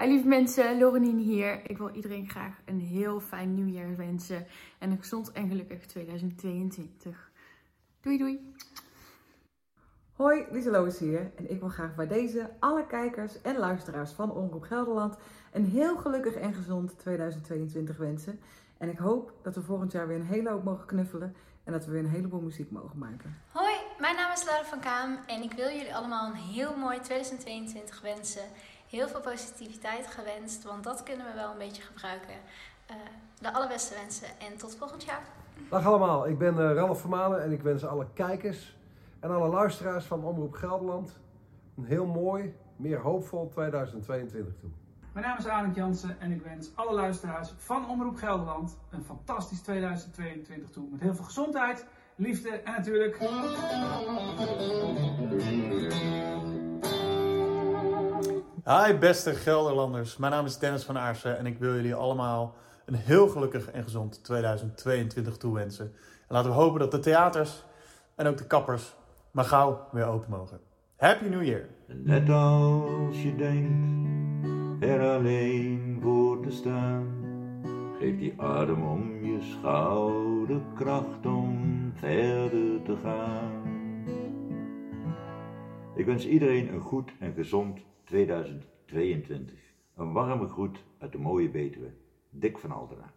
Hi lieve mensen, Lorenien hier. Ik wil iedereen graag een heel fijn nieuwjaar wensen en een gezond en gelukkig 2022. Doei doei! Hoi, Lieseloos hier en ik wil graag bij deze alle kijkers en luisteraars van Omroep Gelderland een heel gelukkig en gezond 2022 wensen. En ik hoop dat we volgend jaar weer een hele hoop mogen knuffelen en dat we weer een heleboel muziek mogen maken. Hoi, mijn naam is Laura van Kaam en ik wil jullie allemaal een heel mooi 2022 wensen. Heel veel positiviteit gewenst, want dat kunnen we wel een beetje gebruiken. Uh, de allerbeste wensen en tot volgend jaar. Dag allemaal, ik ben uh, Ralf Vermalen en ik wens alle kijkers en alle luisteraars van Omroep Gelderland een heel mooi, meer hoopvol 2022 toe. Mijn naam is Arend Jansen en ik wens alle luisteraars van Omroep Gelderland een fantastisch 2022 toe. Met heel veel gezondheid, liefde en natuurlijk... Hi beste Gelderlanders, mijn naam is Dennis van Aarsen en ik wil jullie allemaal een heel gelukkig en gezond 2022 toewensen. En laten we hopen dat de theaters en ook de kappers maar gauw weer open mogen. Happy New Year! Net als je denkt er alleen voor te staan, geef die adem om je schouder kracht om verder te gaan. Ik wens iedereen een goed en gezond 2022. Een warme groet uit de mooie Betuwe. Dick van Aldera.